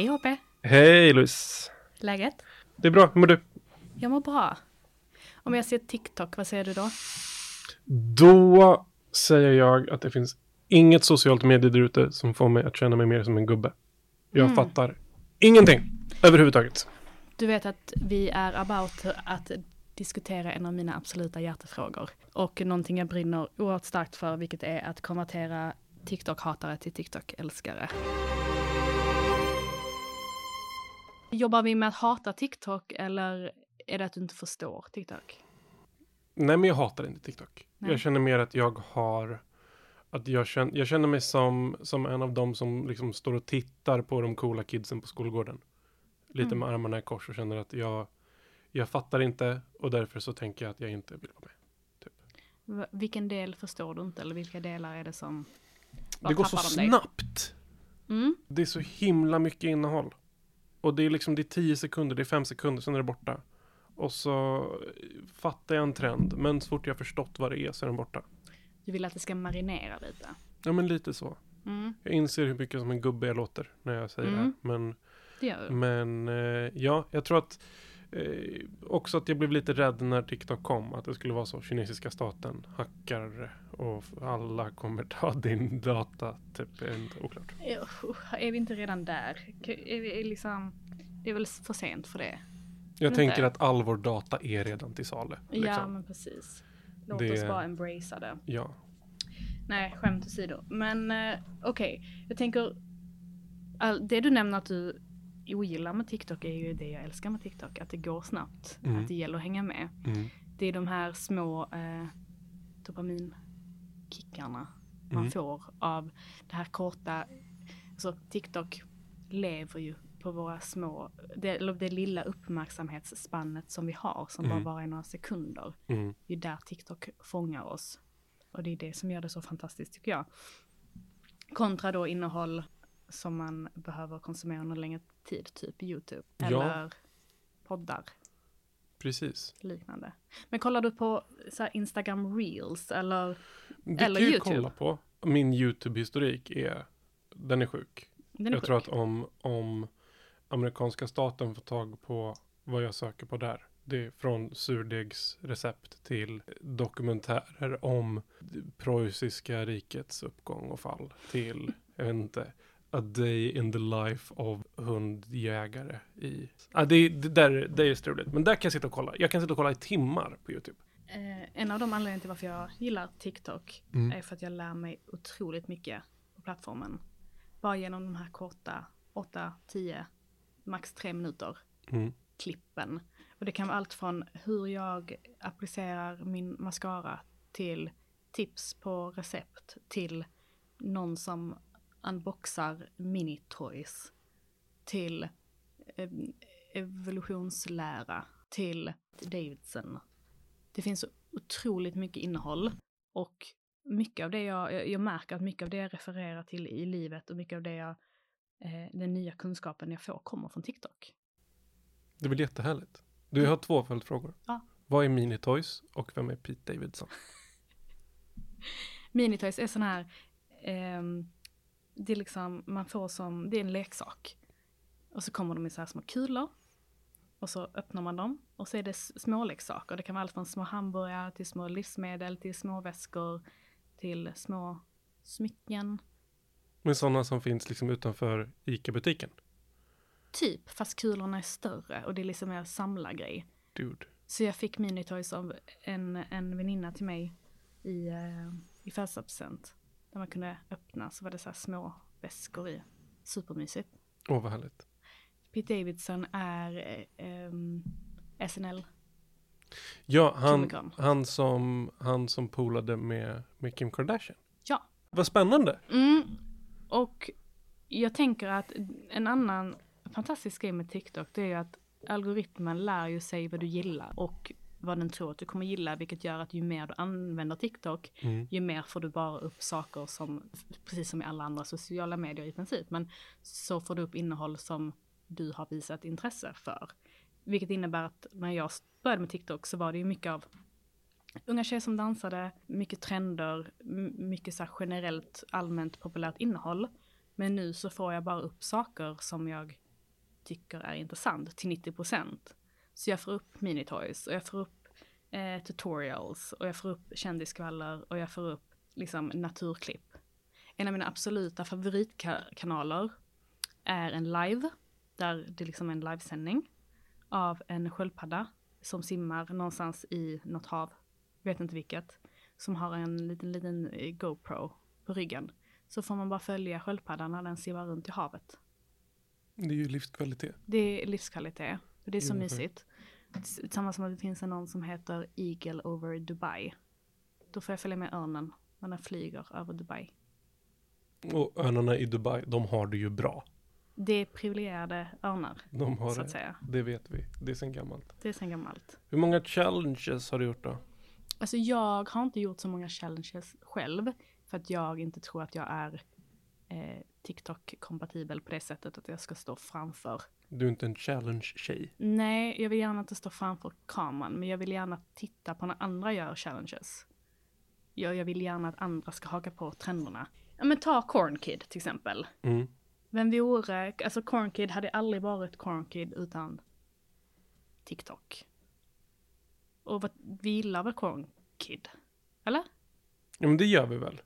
Hej HP! Hej Louise! Läget? Det är bra, hur mår du? Jag mår bra. Om jag ser TikTok, vad säger du då? Då säger jag att det finns inget socialt medie där ute som får mig att känna mig mer som en gubbe. Jag Mm. fattar ingenting överhuvudtaget. Du vet att vi är about att diskutera en av mina absoluta hjärtefrågor. Och någonting jag brinner oerhört starkt för, vilket är att konvertera TikTok-hatare till TikTok-älskare. Jobbar vi med att hata TikTok eller är det att du inte förstår TikTok? Nej, men jag hatar inte TikTok. Nej. Jag känner mer att jag har... Att jag, känner, jag känner mig som, som en av dem som liksom står och tittar på de coola kidsen på skolgården. Lite Mm. med armarna i kors och känner att jag, jag fattar inte och därför så tänker jag att jag inte vill vara med. V- Vilken del förstår du inte eller vilka delar är det som... Det går så snabbt. Mm. Det är så himla mycket innehåll. Och det är liksom det är 10 sekunder, det är 5 sekunder, sen är det borta. Och så fattar jag en trend, men så fort jag förstått vad det är så är den borta. Du vill att det ska marinera lite? Ja, men lite så. Mm. Jag inser hur mycket som en gubbe jag låter när jag säger Mm. det här. Men, Det gör du. men eh, ja, jag tror att eh, också att jag blev lite rädd när TikTok kom. Att det skulle vara så. Kinesiska staten hackar och alla kommer ta din data. Typ, är inte oklart. Ja, Är vi inte redan där? Är vi är liksom, det är väl för sent för det? Jag Inte. tänker att all vår data är redan till salu. Ja, Liksom. men precis. Låt Det- oss bara embracea det. Ja. Nej, skämt åsido. Men eh, okej, jag tänker... All, det du nämner att du ogillar med TikTok är ju det jag älskar med TikTok. Att det går snabbt. Mm. Att det gäller att hänga med. Mm. Det är de här små eh, dopaminkickarna man Mm. får av det här korta. Alltså TikTok lever ju på våra små, det, eller det lilla uppmärksamhetsspannet som vi har som Mm. bara varar i några sekunder. Mm. Det är där TikTok fångar oss. Och det är det som gör det så fantastiskt tycker jag. Kontra då innehåll som man behöver konsumera under längre tid, typ YouTube. Ja. Eller poddar Precis. liknande. Men kollar du på så Instagram reels eller? Det Eller kan ju YouTube. kolla på. Min YouTube-historik är, den är sjuk. Den är jag sjuk. tror att om, om amerikanska staten får tag på vad jag söker på där. Det är från surdegsrecept till dokumentärer om det preussiska rikets uppgång och fall till, jag vet inte, A day in the life of hundjägare i... Ah, det, det, där, det är struligt. Men där kan jag sitta och kolla. Jag kan sitta och kolla i timmar på YouTube. Eh, en av de anledningarna till varför jag gillar TikTok Mm. är för att jag lär mig otroligt mycket på plattformen. Bara genom de här korta 8, 10, max 3 minuter Mm. klippen. Och det kan vara allt från hur jag applicerar min mascara till tips på recept till någon som unboxar mini-toys till eh, evolutionslära till Davidson. Det finns otroligt mycket innehåll och mycket av det jag, jag- märker att mycket av det jag refererar till i livet och mycket av det jag, eh, den nya kunskapen jag får kommer från TikTok. Det väl jättehärligt. Du, jag har två följdfrågor. Ja. Vad är Minitoys och vem är Pete Davidson? Minitoys är sån här, ehm, det är liksom, man får som, det är en leksak. Och så kommer de i så här små kulor. Och så öppnar man dem och så är det småleksaker. Det kan vara allt från små hamburgare till små livsmedel till små väskor till små smycken. Men sådana som finns liksom utanför ICA-butiken. Typ, fast kulorna är större och det är liksom mer samlargrej. Dude. Så jag fick Minitoys av en, en väninna till mig i, eh, i födelsedagspresent. Där man kunde öppna så var det så här små väskor i. Supermysigt. Åh, vad härligt. Pete Davidson är eh, ehm, SNL. Ja, han, han, som, han som polade med, med Kim Kardashian. Ja. Vad spännande. Mm. Och jag tänker att en annan fantastisk grej med TikTok det är ju att algoritmen lär ju sig vad du gillar och vad den tror att du kommer gilla, vilket gör att ju mer du använder TikTok, Mm. ju mer får du bara upp saker som, precis som i alla andra sociala medier i princip, men så får du upp innehåll som du har visat intresse för. Vilket innebär att när jag började med TikTok så var det ju mycket av unga tjejer som dansade, mycket trender, mycket så generellt allmänt populärt innehåll. Men nu så får jag bara upp saker som jag tycker är intressant till 90 procent. Så jag får upp minitoys och jag får upp eh, tutorials och jag får upp kändiskvaller och jag får upp liksom naturklipp. En av mina absoluta favoritkanaler är en live, där det liksom är en livesändning av en sköldpadda som simmar någonstans i något hav, vet inte vilket, som har en liten, liten eh, GoPro på ryggen. Så får man bara följa sköldpaddan när den simmar runt i havet. Det är ju livskvalitet. Det är livskvalitet. Och det är så Jo, mysigt. Samma som att det finns en någon som heter Eagle over Dubai. Då får jag följa med örnen när den flyger över Dubai. Och örnarna i Dubai, de har det ju bra. Det är privilegierade örnar, De har så att det. säga. Det vet vi. Det är sen gammalt. Det är sen gammalt. Hur många challenges har du gjort då? Alltså jag har inte gjort så många challenges själv. För att jag inte tror att jag är eh, TikTok-kompatibel på det sättet att jag ska stå framför. Du är inte en challenge-tjej. Nej, jag vill gärna inte stå framför kameran, men jag vill gärna titta på när andra gör challenges. Jag, jag vill gärna att andra ska haka på trenderna. Ja men ta Corn Kid till exempel. Mm. Vem vore, alltså Corn Kid hade aldrig varit Corn Kid utan TikTok. Och vad, vi gillar väl Corn Kid? Eller? Ja, men det gör vi väl.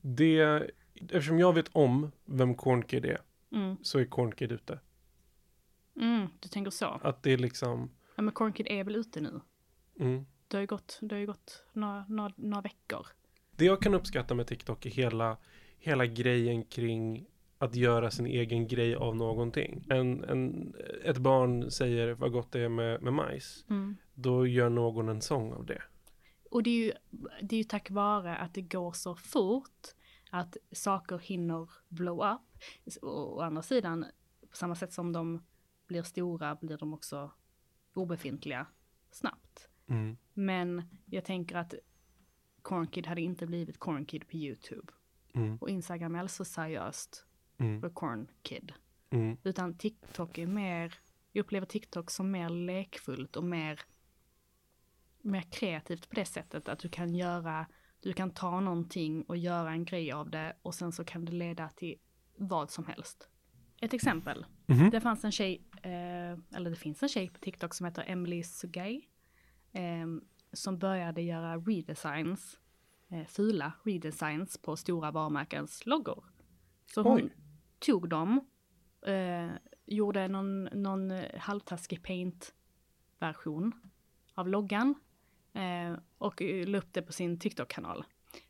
Det, eftersom jag vet om vem Corn Kid är, Mm. så är Corn Kid ute. Mm, du tänker så. Att det är liksom, Ja men Corn Kid är väl ute nu? mm. Det har ju gått, det har ju gått några, några, några veckor. Det jag kan uppskatta med TikTok är hela, hela grejen kring att göra sin egen grej av någonting. En, en, ett barn säger vad gott det är med, med majs. Mm. Då gör någon en sång av det. Och det är, ju, det är ju tack vare att det går så fort att saker hinner blow up. Å andra sidan, på samma sätt som de blir stora blir de också obefintliga snabbt. Mm. Men jag tänker att Corn Kid hade inte blivit Corn Kid på YouTube. Mm. Och Instagram är alltså seriöst Mm. för Corn Kid. Mm. Utan TikTok är mer, jag upplever TikTok som mer lekfullt och mer, mer kreativt på det sättet att du kan göra, du kan ta någonting och göra en grej av det och sen så kan det leda till vad som helst. Ett exempel. Mhm. Det fanns en tjej, eh, eller det finns en tjej på TikTok som heter Emily Sugay. Eh, som började göra redesigns, eh, fula redesigns på stora varumärkens loggor. Så hon Oj. tog dem, eh, gjorde någon, någon eh, halvtaskig paint-version av loggan eh, och eh, la upp det på sin TikTok-kanal.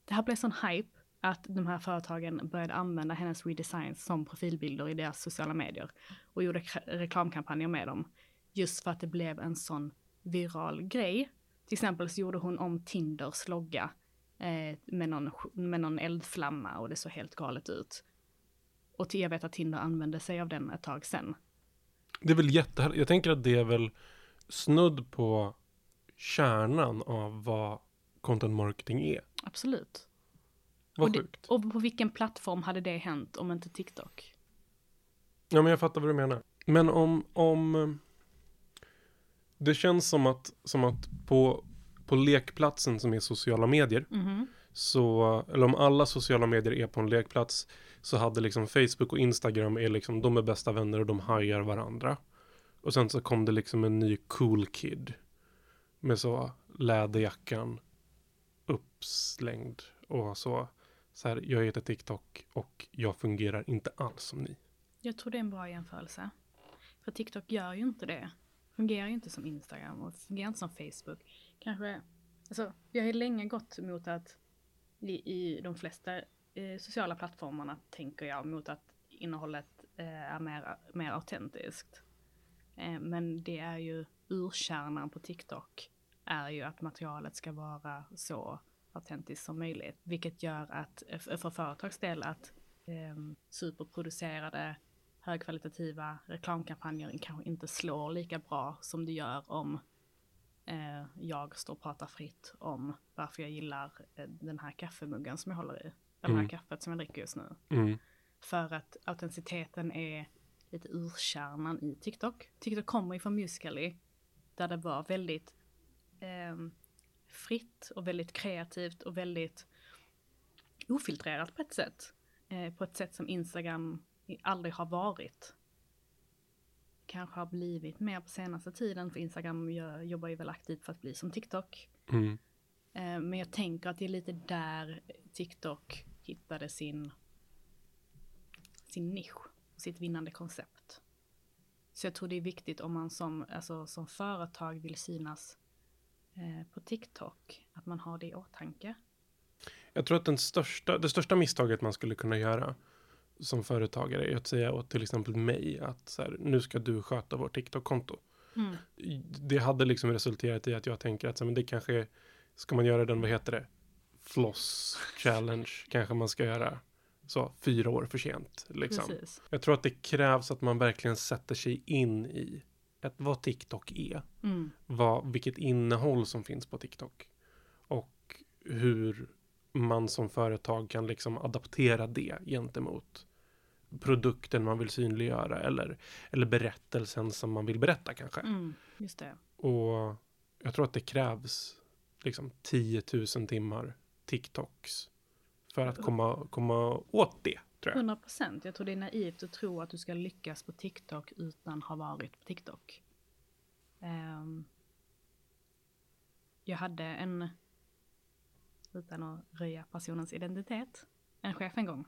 Det här blev sån hype att de här företagen började använda hennes redesigns som profilbilder i deras sociala medier och gjorde reklamkampanjer med dem. Just för att det blev en sån viral grej. Till exempel så gjorde hon om Tinders logga eh, med, någon, med någon eldflamma och det såg helt galet ut. Och jag vet att Tinder använde sig av den ett tag sen. Det är väl jättehärligt. Jag tänker att det är väl snudd på kärnan av vad content marketing är. Absolut. Vad Och det- sjukt. Och på vilken plattform hade det hänt om inte TikTok? Ja, men jag fattar vad du menar. Men om, om det känns som att, som att på, på lekplatsen som är sociala medier, Mhm. så, eller om alla sociala medier är på en lekplats, så hade liksom Facebook och Instagram är liksom, de är bästa vänner och de hajar varandra. Och sen så kom det liksom en ny cool kid. Med så läderjackan uppslängd och så. Så här, jag heter TikTok och jag fungerar inte alls som ni. Jag tror det är en bra jämförelse. För TikTok gör ju inte det. Fungerar ju inte som Instagram och fungerar inte som Facebook. Kanske, alltså vi har ju länge gått mot att i, i de flesta eh, sociala plattformarna tänker jag mot att innehållet eh, är mer, mer autentiskt. Eh, men det är ju urkärnan på TikTok är ju att materialet ska vara så autentiskt som möjligt. Vilket gör att eh, för för företags del att eh, superproducerade högkvalitativa reklamkampanjer kanske inte slår lika bra som det gör om eh, jag står och pratar fritt om varför jag gillar eh, den här kaffemuggen som jag håller i. Eller det Mm. här kaffet som jag dricker just nu. Mm. För att autenticiteten är lite urkärnan i TikTok. TikTok kommer ju från Musical.ly där det var väldigt ehm, fritt och väldigt kreativt och väldigt ofiltrerat på ett sätt. Eh, på ett sätt som Instagram aldrig har varit. kanske har blivit mer på senaste tiden, för Instagram gör, jobbar ju väl aktivt för att bli som TikTok. Mm. Eh, men jag tänker att det är lite där TikTok hittade sin, sin nisch, sitt vinnande koncept. Så jag tror det är viktigt om man som, alltså, som företag vill synas på TikTok, att man har det i åtanke. Jag tror att den största, det största misstaget man skulle kunna göra som företagare är att säga åt till exempel mig att så här, nu ska du sköta vårt TikTok-konto. Mm. Det hade liksom resulterat i att jag tänker att så, men det kanske ska man göra den, vad heter det, floss challenge kanske man ska göra så fyra år för sent. Liksom. Precis. Jag tror att det krävs att man verkligen sätter sig in i ett, vad TikTok är. Mm. Vad, vilket innehåll som finns på TikTok. Och hur man som företag kan liksom adaptera det gentemot produkten man vill synliggöra eller, eller berättelsen som man vill berätta kanske. Mm. Just det. Och jag tror att det krävs liksom 10 000 timmar TikToks för att komma, komma åt det, tror jag. 100 procent. Jag tror det är naivt att tro att du ska lyckas på TikTok utan ha varit på TikTok. Um, jag hade en, utan att röja personens identitet, en chef en gång.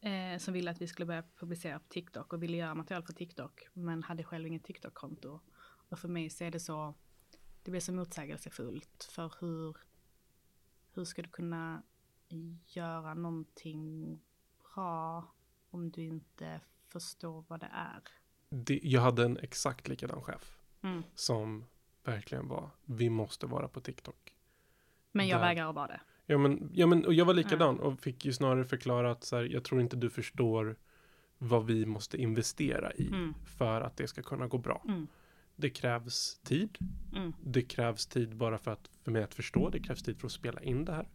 Eh, som ville att vi skulle börja publicera på TikTok och ville göra material för TikTok, men hade själv inget TikTok-konto. Och för mig så är det så, det blir så motsägelsefullt för hur, hur ska du kunna göra någonting bra om du inte förstår vad det är. det. Jag hade en exakt likadan chef Mm. som verkligen var, vi måste vara på TikTok. Men jag Där. vägrar att vara det. Ja men, ja, men och jag var likadan och fick ju snarare förklara att så här, jag tror inte du förstår vad vi måste investera i Mm. för att det ska kunna gå bra. Mm. Det krävs tid. Mm. Det krävs tid bara för, att, för mig att förstå. Det krävs tid för att spela in det här.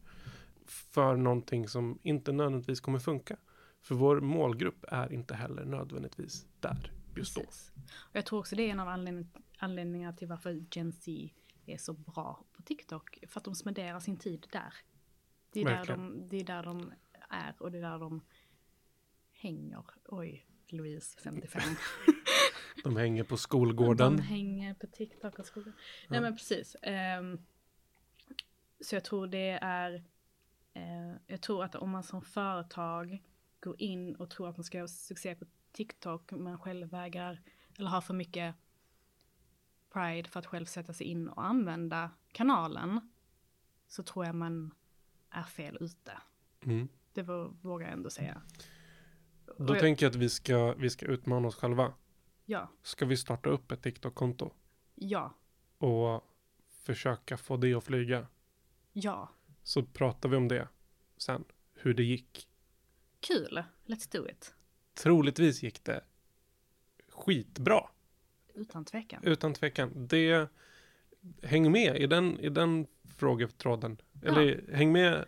För någonting som inte nödvändigtvis kommer funka. För vår målgrupp är inte heller nödvändigtvis där just då. Och jag tror också det är en av anledning, anledningarna till varför Gen Z är så bra på TikTok. För att de spenderar sin tid där. Det är, där de, det är där de är och det är där de hänger. Oj, Louise, 55. De hänger på skolgården. De hänger på TikTok och skolan. Nej Ja. men precis. Ehm, så jag tror det är, eh, jag tror att om man som företag går in och tror att man ska göra succé på TikTok men själv vägrar, eller har för mycket pride för att själv sätta sig in och använda kanalen, så tror jag man är fel ute. Mm. Det vå- vågar jag ändå säga. Då jag- tänker jag att vi ska, vi ska utmana oss själva. Ja, Ska vi starta upp ett TikTok-konto ja, och försöka få det att flyga? ja. Så pratar vi om det sen, hur det gick. Kul, let's do it. Troligtvis gick det skitbra, Utan tvekan. utan tvekan. Det, häng med i den, i den frågetråden. Eller häng med,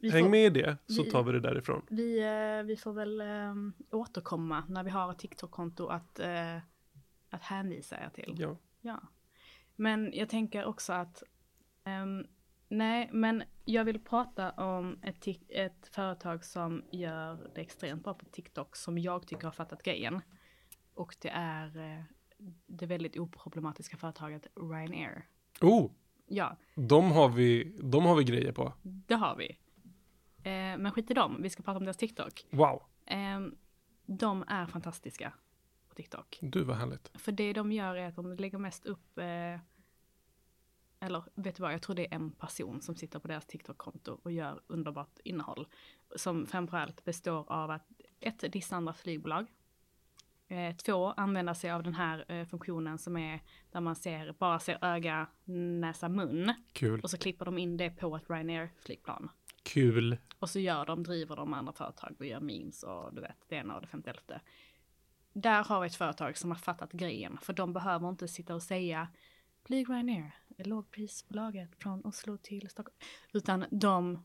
Vi häng får- med i det, så vi- tar vi det därifrån. Vi, eh, vi får väl eh, återkomma när vi har ett TikTok-konto att, eh, att hänvisa er till. Ja. Ja. Men jag tänker också att ehm, nej, men jag vill prata om ett, ett företag som gör det extremt bra på TikTok som jag tycker har fattat grejen. Och det är eh, det väldigt oproblematiska företaget Ryanair. Oh, Ja, de har, vi, de har vi grejer på. det har vi. Eh, men skit i dem, vi ska prata om deras TikTok. Wow, Ehm, de är fantastiska på TikTok. du var härligt. För det de gör är att de lägger mest upp, eh, eller vet du vad, jag tror det är en person som sitter på deras TikTok-konto och gör underbart innehåll. Som framförallt består av att ett, dissa andra flygbolag. Eh, två, använda sig av den här eh, funktionen som är där man ser, bara ser öga, näsa, mun. Kul. Och så klipper de in det på ett Ryanair-flygplan. Kul. Och så gör de, driver de andra företag och gör memes och du vet, det ena och det femtielfte. Där har vi ett företag som har fattat grejen, för de behöver inte sitta och säga Flyg Ryanair, lågprisbolaget från Oslo till Stockholm. Utan de,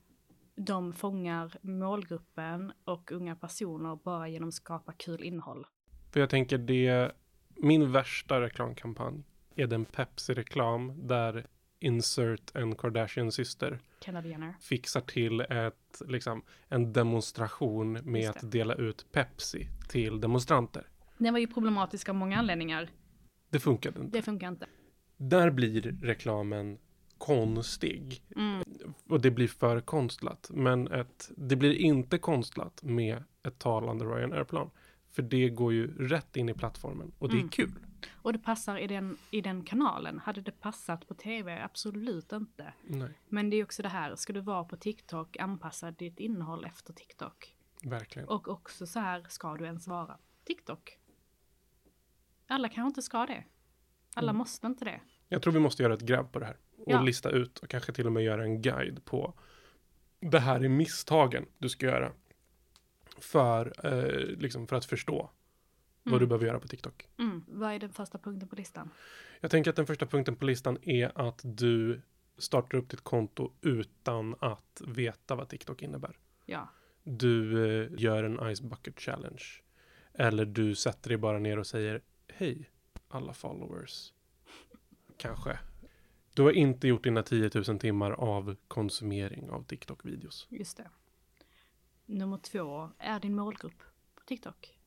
de fångar målgruppen och unga personer bara genom att skapa kul innehåll. För jag tänker det, min värsta reklamkampanj är den Pepsi-reklam där insert en Kardashian-syster fixar till ett, liksom, en demonstration med att dela ut Pepsi till demonstranter. Den var ju problematisk av många anledningar. Det funkade inte. Det funkar inte. Där blir reklamen konstig. Mm. Och det blir för konstlat. Men ett, det blir inte konstlat med ett talande Ryanair-plan. För det går ju rätt in i plattformen och det är Mm. kul. Och det passar i den, i den kanalen. Hade det passat på tv? Absolut inte. Nej, Men det är också det här, ska du vara på TikTok, anpassa ditt innehåll efter TikTok. verkligen. Och också så här, ska du ens vara TikTok? Alla kanske inte ska det. Alla Mm. måste inte det. Jag tror vi måste göra ett gräv på det här. Och Ja. lista ut och kanske till och med göra en guide på det här är misstagen du ska göra. För, eh, liksom för att förstå vad Mm. du behöver göra på TikTok. Mm. Vad är den första punkten på listan? Jag tänker att den första punkten på listan är att du startar upp ditt konto utan att veta vad TikTok innebär. Ja. Du eh, gör en Ice Bucket Challenge. Eller du sätter dig bara ner och säger Hej alla followers. Kanske. Du har inte gjort dina 10 000 timmar av konsumering av TikTok-videos. Just det. Nummer två, är din målgrupp på TikTok?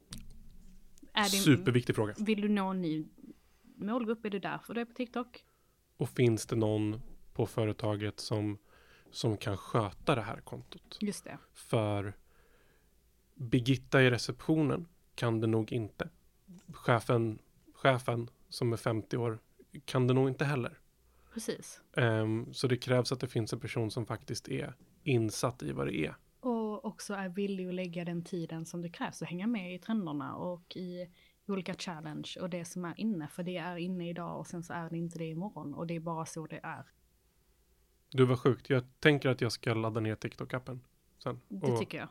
Är din, Superviktig fråga. Vill du nå en ny målgrupp? Är det därför du är på TikTok? Och finns det någon på företaget som, som kan sköta det här kontot? Just det. För Birgitta i receptionen kan det nog inte. Chefen, chefen som är 50 år kan det nog inte heller. Precis. Ehm, så det krävs att det finns en person som faktiskt är insatt i vad det är. Och också är villig att lägga den tiden som det krävs att hänga med i trenderna och i olika challenge och det som är inne. För det är inne idag och sen så är det inte det imorgon och det är bara så det är. Du var sjukt. Jag tänker att jag ska ladda ner TikTok-appen sen. Det tycker jag.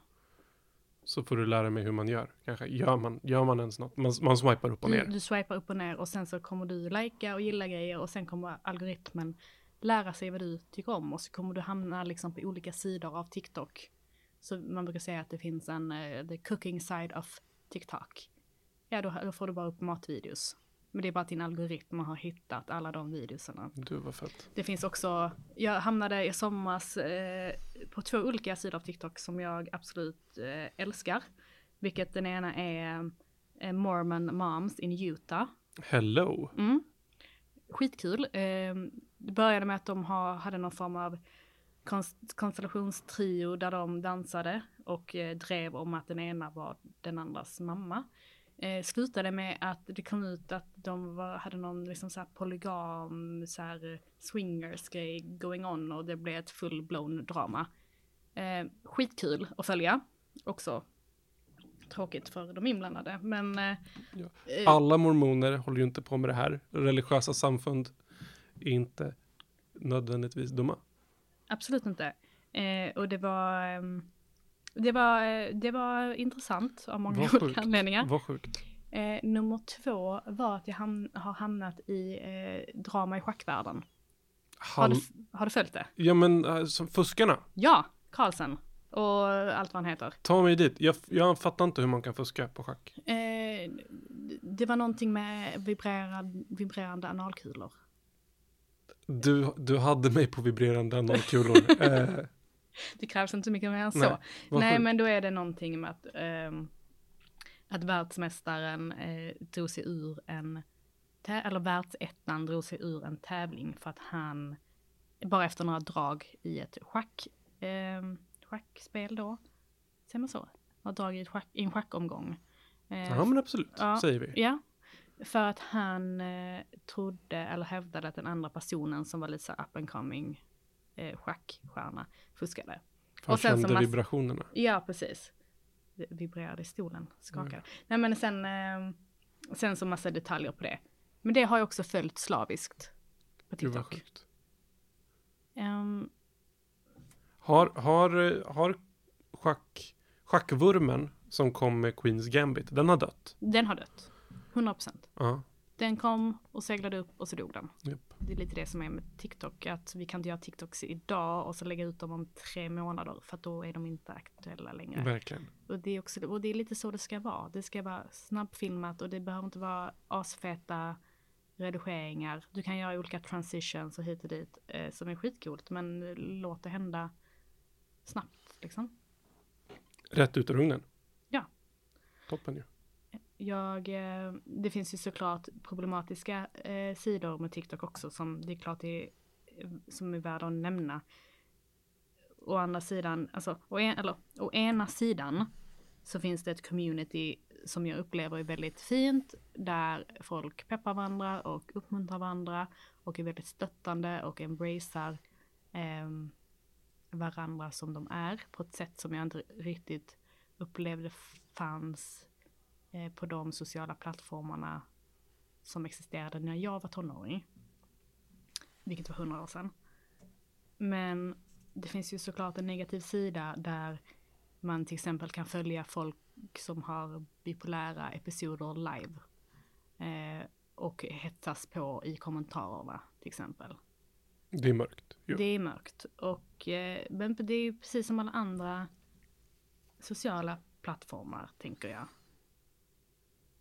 Så får du lära mig hur man gör. Kanske gör man, gör man ens något? Man, man swipar upp och Du, ner. du swipar upp och ner och sen så kommer du likea och gilla grejer och sen kommer algoritmen lära sig vad du tycker om och så kommer du hamna liksom på olika sidor av TikTok. Så man brukar säga att det finns en uh, the cooking side of TikTok. Ja, då, då får du bara upp matvideos. Men det är bara att din algoritm har hittat alla de videosarna. Du var fett. Det finns också, jag hamnade i somras eh, på två olika sidor av TikTok som jag absolut eh, älskar. Vilket den ena är eh, Mormon Moms in Utah. Hello. Mm. Skitkul. Eh, det började med att de ha, hade någon form av konst, konstellationstrio där de dansade och eh, drev om att den ena var den andras mamma. Eh, slutade med att det kom ut att de var, hade någon liksom så polygam, så här eh, swingers grej going on och det blev ett full-blown drama. Eh, skitkul att följa. Också tråkigt för de inblandade, men... Eh, eh, Alla mormoner håller ju inte på med det här. Religiösa samfund är inte nödvändigtvis dumma. Absolut inte. Eh, och det var, ehm, det var, eh, det var intressant av många Vad olika anledningar. Vad sjukt. Eh, nummer två var att jag ham- har hamnat i eh, drama i schackvärlden. Har du, har du följt det? ja men äh, som fuskarna. Ja, Carlsen. Och allt vad han heter. Ta mig dit. Jag, jag fattar inte hur man kan fuska på schack. Eh, det var någonting med vibrerad, vibrerande analkulor. Du, du hade mig på vibrerande nollkulor. eh, Det krävs inte mycket mer än så. Nej, Nej, men då är det någonting med att, ehm, att världsmästaren eh, drog sig ur en, eller världsettan drog sig ur en tävling för att han, bara efter några drag i ett schack, ehm, schackspel då, säger man så? Några drag i, schack, i en schackomgång. Eh, Ja men absolut, Ja. säger vi. Ja, för att han eh, trodde eller hävdade att den andra personen som var lite så up and coming eh, schackstjärna fuskade. För och sen kände vibrationerna. Ja, precis. Det vibrerade i stolen, skakade. Nej men sen, eh, sen så massa detaljer på det. Men det har jag också följt slaviskt på Gud vad TikTok. sjukt. Ehm, Har, har, har schack, schackvurmen som kom med Queens Gambit, den har dött? den har dött. 100%. Ja, Den kom och seglade upp och så dog den. japp. Det är lite det som är med TikTok, att vi kan inte göra TikToks idag och så lägga ut dem om tre månader för att då är de inte aktuella längre. Verkligen. Och det, är också, och det är lite så det ska vara. Det ska vara snabbfilmat och det behöver inte vara asfeta redigeringar. Du kan göra olika transitions och hit och dit eh, som är skitcoolt men låt det hända snabbt liksom. Rätt ut ur ugnen. Ja. Toppen ju jag, eh, det finns ju såklart problematiska eh, sidor med TikTok också som det är klart är, eh, som är värda att nämna. Å andra sidan, alltså, å, en, eller, å ena sidan så finns det ett community som jag upplever är väldigt fint, där folk peppar varandra och uppmuntrar varandra och är väldigt stöttande och embracear eh, varandra som de är på ett sätt som jag inte riktigt upplevde fanns på de sociala plattformarna som existerade när jag var tonåring. Vilket var hundra år sedan. Men det finns ju såklart en negativ sida där man till exempel kan följa folk som har bipolära episoder live. Eh, och hetsas på i kommentarerna till exempel. Det är mörkt. Jo. Det är mörkt. Och, eh, men det är ju precis som alla andra sociala plattformar, tänker jag.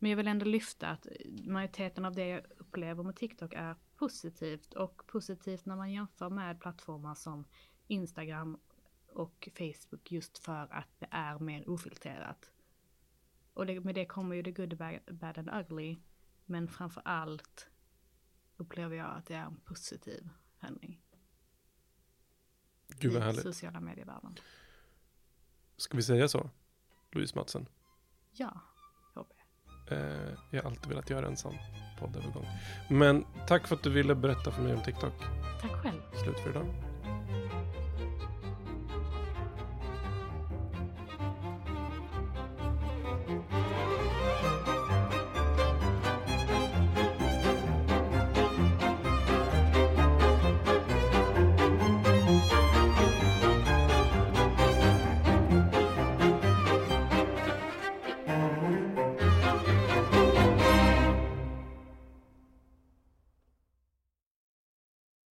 Men jag vill ändå lyfta att majoriteten av det jag upplever med TikTok är positivt och positivt när man jämför med plattformar som Instagram och Facebook just för att det är mer ofiltrerat. Och det, med det kommer ju the good, bad, bad and ugly. Men framför allt upplever jag att det är en positiv förändring. Gud vad i härligt. sociala medievärlden. Ska vi säga så? Louise Mattsson. Ja, jag har alltid velat göra en sån poddövergång. Men tack för att du ville berätta för mig om TikTok. Tack själv. Slut för idag.